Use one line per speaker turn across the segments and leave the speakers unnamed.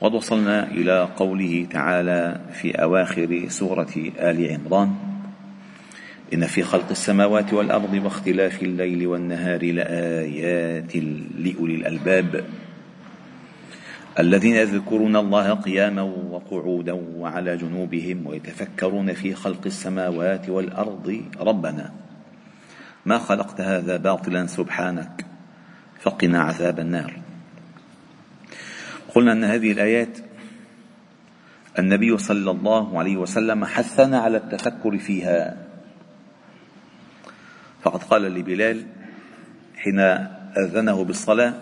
وقد وصلنا إلى قوله تعالى في أواخر سورة آل عمران إن في خلق السماوات والأرض واختلاف الليل والنهار لآيات لأولي الألباب. الذين يذكرون الله قياما وقعودا وعلى جنوبهم ويتفكرون في خلق السماوات والأرض ربنا ما خلقت هذا باطلا سبحانك فقنا عذاب النار. قلنا أن هذه الآيات النبي صلى الله عليه وسلم حثنا على التفكر فيها. فقد قال لبلال حين أذنه بالصلاة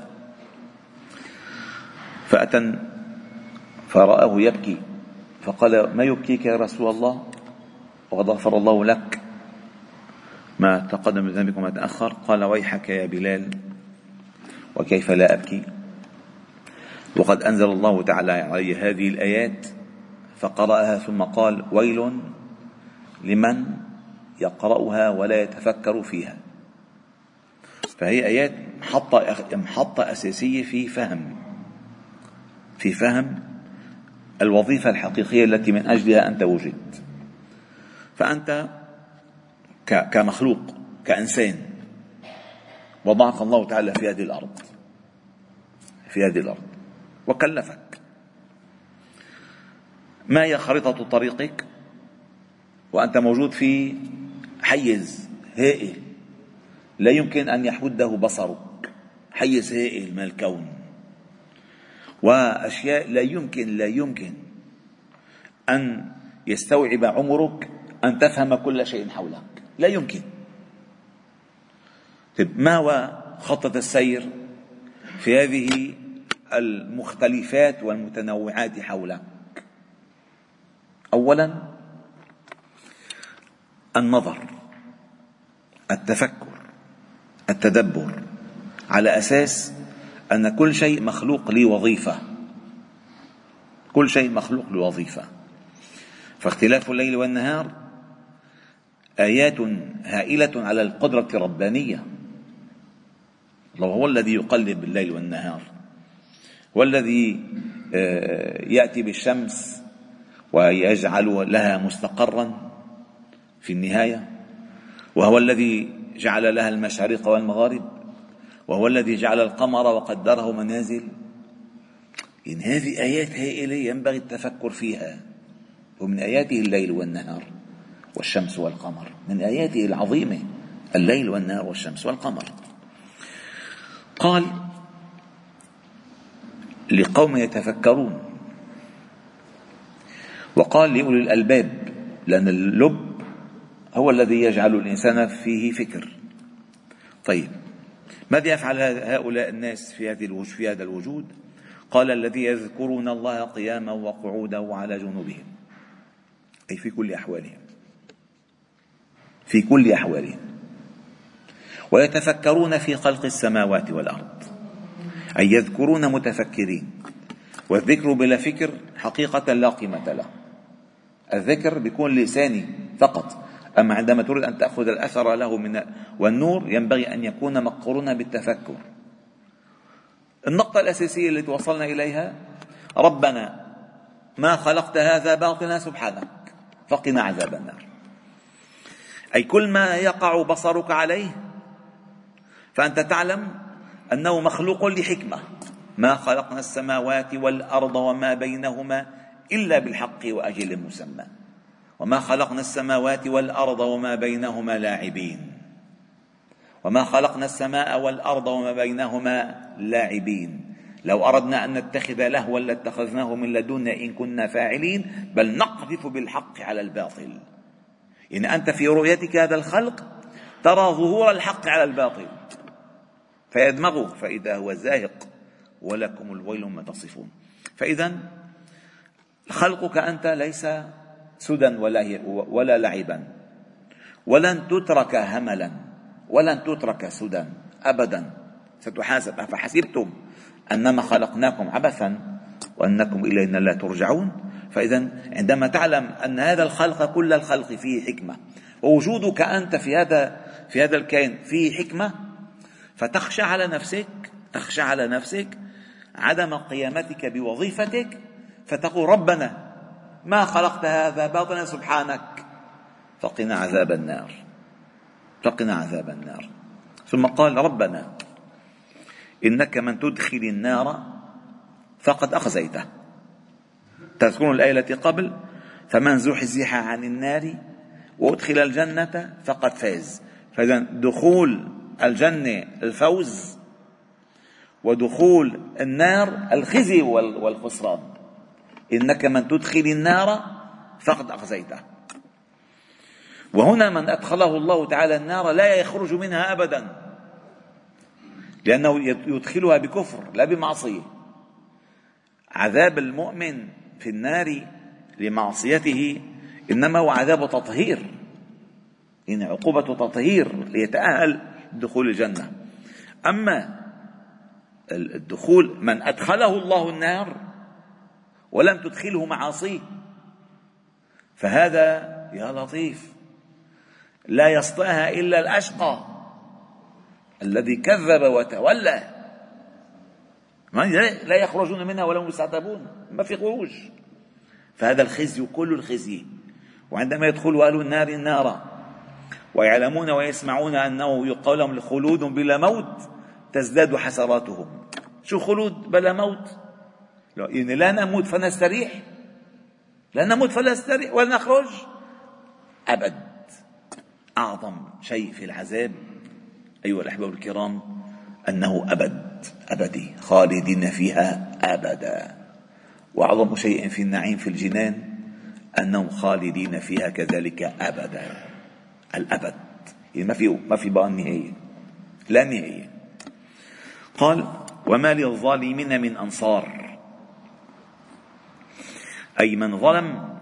فأتى فرآه يبكي فقال ما يبكيك يا رسول الله؟ وقد غفر الله لك ما تقدم من ذنبك وما تأخر. قال ويحك يا بلال وكيف لا أبكي؟ وقد أنزل الله تعالى عليه هذه الآيات فقرأها ثم قال ويل لمن يقرأها ولا يتفكر فيها. فهي آيات محطة محطة أساسية في فهم في فهم الوظيفة الحقيقية التي من أجلها أنت وجدت. فأنت كمخلوق كإنسان وضعك الله تعالى في هذه الأرض في هذه الأرض. وكلفك. ما هي خريطة طريقك؟ وأنت موجود في حيز هائل. لا يمكن أن يحده بصرك. حيز هائل من الكون. وأشياء لا يمكن لا يمكن أن يستوعب عمرك أن تفهم كل شيء حولك. لا يمكن. طيب ما هو خطة السير في هذه المختلفات والمتنوعات حولك. اولا النظر التفكر التدبر على أساس أن كل شيء مخلوق لوظيفه كل شيء مخلوق لوظيفه فاختلاف الليل والنهار آيات هائلة على القدرة الربانية. الله هو الذي يقلب الليل والنهار. والذي آه، يأتي بالشمس ويجعل لها مستقرا في النهاية وهو الذي جعل لها المشارق والمغارب وهو الذي جعل القمر وقدره منازل. إن هذه آيات هائلة ينبغي التفكر فيها. ومن آياته الليل والنهار والشمس والقمر. من آياته العظيمة الليل والنهار والشمس والقمر. قال لقوم يتفكرون. وقال لأولي الألباب لأن اللب هو الذي يجعل الإنسان فيه فكر. طيب ماذا يفعل هؤلاء الناس في هذه في هذا الوجود؟ قال الذي يذكرون الله قياما وقعودا وعلى جنوبهم. أي في كل أحوالهم. في كل أحوالهم. ويتفكرون في خلق السماوات والأرض. أي يذكرون متفكرين. والذكر بلا فكر حقيقة لا قيمة له. الذكر بيكون لساني فقط. أما عندما تريد أن تأخذ الأثر له من والنور ينبغي أن يكون مقرونا بالتفكر. النقطة الأساسية التي وصلنا إليها ربنا ما خلقت هذا باطلا سبحانك فقنا عذاب النار. أي كل ما يقع بصرك عليه فأنت تعلم أنه مخلوق لحكمة. ما خلقنا السماوات والأرض وما بينهما إلا بالحق وأجل مسمى. وما خلقنا السماوات والأرض وما بينهما لاعبين. وما خلقنا السماء والأرض وما بينهما لاعبين. لو أردنا أن نتخذ لهوا لاتخذناه من لدنا إن كنا فاعلين بل نقذف بالحق على الباطل. إن أنت في رؤيتك هذا الخلق ترى ظهور الحق على الباطل. فيدمغه فإذا هو زاهق ولكم الويل مما تصفون. فإذا خلقك أنت ليس سدى ولا, ولا لعبا. ولن تترك هملا ولن تترك سدى أبدا. ستحاسب أفحسبتم أنما خلقناكم عبثا وأنكم إلينا لا ترجعون. فإذا عندما تعلم أن هذا الخلق كل الخلق فيه حكمة ووجودك أنت في هذا في هذا الكائن فيه حكمة فتخشى على نفسك تخشى على نفسك عدم قيامتك بوظيفتك فتقول ربنا ما خلقت هذا باطلا سبحانك. فقنا عذاب النار. فقنا عذاب النار. ثم قال ربنا إنك من تدخل النار فقد أخزيته. تذكرون الآية التي قبل؟ فمن زحزح عن النار وأدخل الجنة فقد فاز. فإذا دخول الجنة الفوز ودخول النار الخزي والخسران. إنك من تدخل النار فقد أخزيته. وهنا من أدخله الله تعالى النار لا يخرج منها أبدا لأنه يدخلها بكفر لا بمعصية. عذاب المؤمن في النار لمعصيته إنما هو عذاب تطهير. يعني عقوبة تطهير ليتأهل دخول الجنة. أما الدخول من أدخله الله النار ولم تدخله معاصيه فهذا يا لطيف. لا يسطأها إلا الأشقى الذي كذب وتولى. لا يخرجون منها ولهم يستعتبون ما في خروج. فهذا الخزي كل الخزي. وعندما يدخلوا أهل النار النار ويعلمون ويسمعون أنه يقال لهم خلود بلا موت تزداد حسراتهم. شو خلود بلا موت؟ يعني لا نموت فنستريح. لا نموت فنستريح ولا نخرج أبد. أعظم شيء في العذاب أيها الأحباب الكرام أنه أبد. أبدي. خالدين فيها أبدا. وأعظم شيء في النعيم في الجنان أنهم خالدين فيها كذلك أبدا. الأبد. يعني ما في ما في بقى النهاية لا نهاية قال وما للظالمين من أنصار. أي من ظلم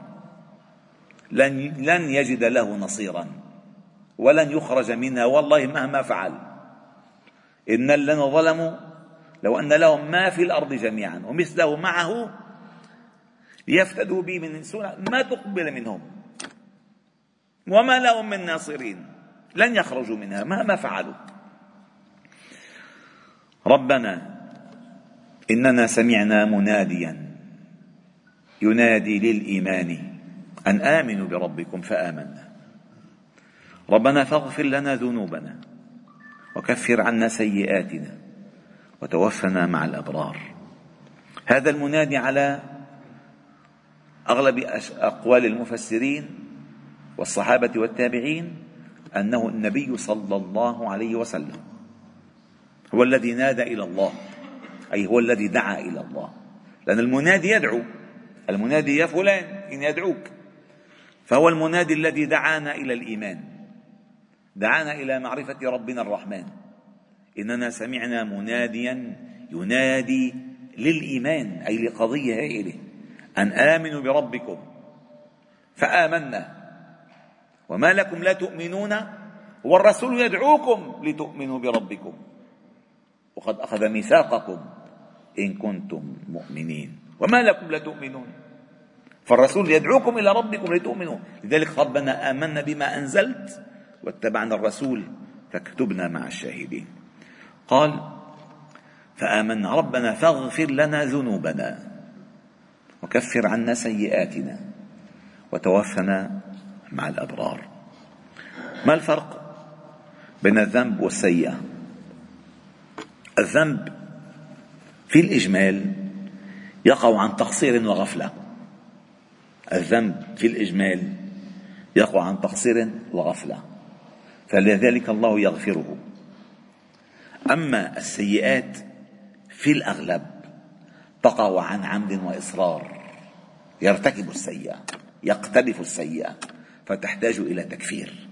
لن لن يجد له نصيرا ولن يخرج منها. والله مهما فعل. إن الذين ظلموا لو أن لهم ما في الأرض جميعا ومثله معه ليفتدوا به من سوء ما تقبل منهم. وما لهم من ناصرين. لن يخرجوا منها مهما فعلوا. ربنا إننا سمعنا مناديا. ينادي للإيمان أن آمنوا بربكم فآمنا. ربنا فاغفر لنا ذنوبنا وكفر عنا سيئاتنا وتوفنا مع الأبرار. هذا المنادي على أغلب أقوال المفسرين والصحابة والتابعين أنه النبي صلى الله عليه وسلم هو الذي نادى إلى الله أي هو الذي دعا إلى الله. لأن المنادي يدعو المنادي يا فلان إن يدعوك. فهو المنادي الذي دعانا إلى الإيمان دعانا إلى معرفة ربنا الرحمن. إننا سمعنا مناديا ينادي للإيمان أي لقضية هائلة أن آمنوا بربكم. فآمنا. وما لكم لا تؤمنون والرسول يدعوكم لتؤمنوا بربكم. وقد أخذ ميثاقكم إن كنتم مؤمنين. وما لكم لا تؤمنون. فالرسول يدعوكم إلى ربكم لتؤمنوا. لذلك ربنا آمنا بما أنزلت واتبعنا الرسول فاكتبنا مع الشاهدين. قال فآمنا ربنا فاغفر لنا ذنوبنا وكفر عنا سيئاتنا وتوفنا مع الأبرار. ما الفرق بين الذنب والسيئة؟ الذنب في الإجمال يقع عن تقصير وغفلة. الذنب في الإجمال يقع عن تقصير وغفلة فلذلك الله يغفره. أما السيئات في الأغلب تقع عن عمد وإصرار. يرتكب السيئة يقترف السيئة. فتحتاج إلى تكفير.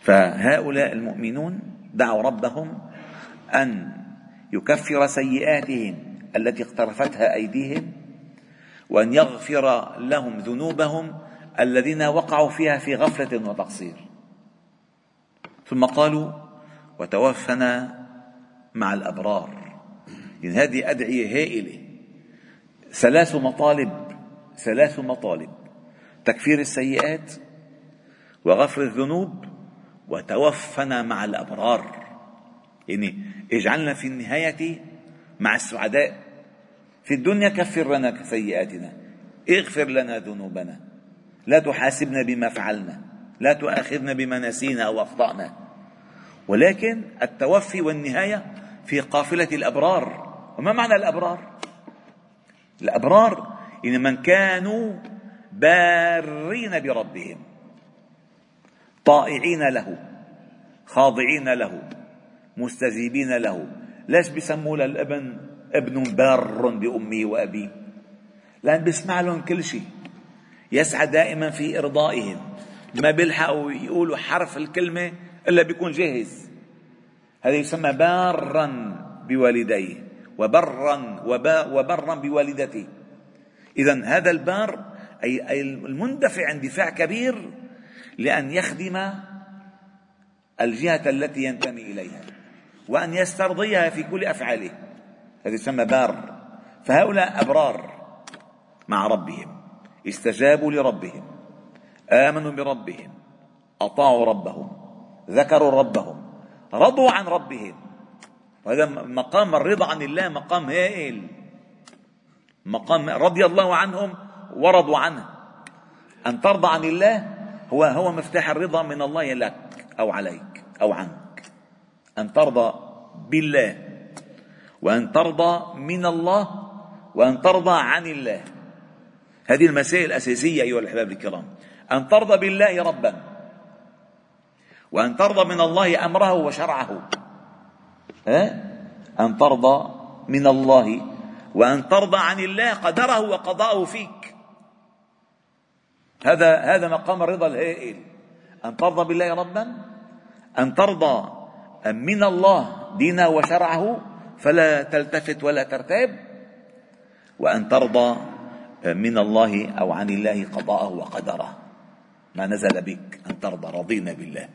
فهؤلاء المؤمنون دعوا ربهم أن يكفر سيئاتهم التي اقترفتها أيديهم وأن يغفر لهم ذنوبهم الذين وقعوا فيها في غفلة وتقصير. ثم قالوا وتوفنا مع الأبرار. يعني هذه أدعية هائلة. ثلاث مطالب ثلاث مطالب. تكفير السيئات وغفر الذنوب وتوفنا مع الأبرار. يعني اجعلنا في النهاية مع السعداء. في الدنيا كفر لنا سيئاتنا اغفر لنا ذنوبنا. لا تحاسبنا بما فعلنا لا تؤاخذنا بما نسينا أو أخطأنا. ولكن التوفي والنهاية في قافلة الأبرار. وما معنى الأبرار؟ الأبرار إن من كانوا بارين بربهم. طائعين له. خاضعين له. مستجيبين له. ليش بيسموا للابن؟ ابن بار بأمه وأبيه. لأن بيسمع لهم كل شيء. يسعى دائما في إرضائهم. ما بيلحقوا يقولوا حرف الكلمة إلا بيكون جاهز. هذا يسمى بارا بوالديه. وبرا وبرا بوالدته. إذا هذا البار أي المندفع اندفاع كبير لأن يخدم الجهة التي ينتمي إليها وأن يسترضيها في كل أفعاله. هذا يسمى بار. فهؤلاء أبرار مع ربهم استجابوا لربهم آمنوا بربهم أطاعوا ربهم ذكروا ربهم رضوا عن ربهم. وهذا مقام الرضا عن الله مقام هائل. مقام رضي الله عنهم ورضوا عنه. أن ترضى عن الله هو هو مفتاح الرضا من الله لك أو عليك أو عنك. أن ترضى بالله وأن ترضى من الله وأن ترضى عن الله. هذه المسائل الأساسية أيها الأحباب الكرام. أن ترضى بالله ربا وأن ترضى من الله أمره وشرعه. ها؟ أن ترضى من الله وأن ترضى عن الله قدره وقضاءه فيك. هذا هذا مقام الرضا الهائل. أن ترضى بالله ربا أن ترضى من الله دينه وشرعه فلا تلتفت ولا ترتاب وأن ترضى من الله أو عن الله قضاءه وقدره. ما نزل بك أن ترضى رضينا بالله.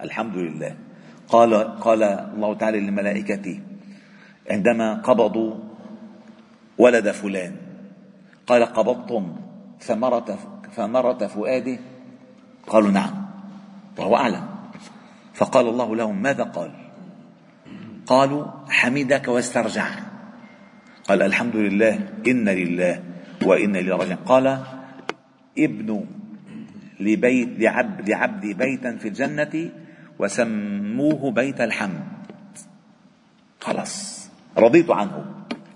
الحمد لله. قال قال الله تعالى للملائكة عندما قبضوا ولد فلان قال قبضتم ثمرة ثمرة فؤاده؟ قالوا نعم وهو أعلم. فقال الله لهم ماذا قال؟ قالوا حمدك واسترجع قال الحمد لله إن لله وإن راجعون. قال ابن لبيت لعبد لعبدي بيتا في الجنة وسموه بيت الحمد. خلاص رضيت عنه.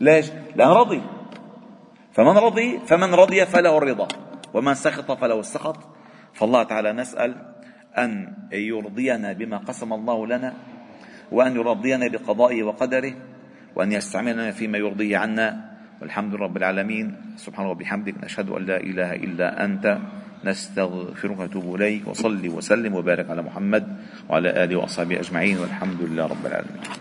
ليش؟ لأن رضي. فمن رضي فمن رضي فله الرضا. ومن سخط فله السخط فالله تعالى نسأل أن يرضينا بما قسم الله لنا وأن يرضينا بقضائه وقدره وأن يستعملنا فيما يرضيه عنا. والحمد لله رب العالمين. سبحانه وبحمدك نشهد أن لا إله إلا أنت. نستغفرك ونتوب إليك. وصلي وسلم وبارك على محمد وعلى آله وأصحابه أجمعين. والحمد لله رب العالمين.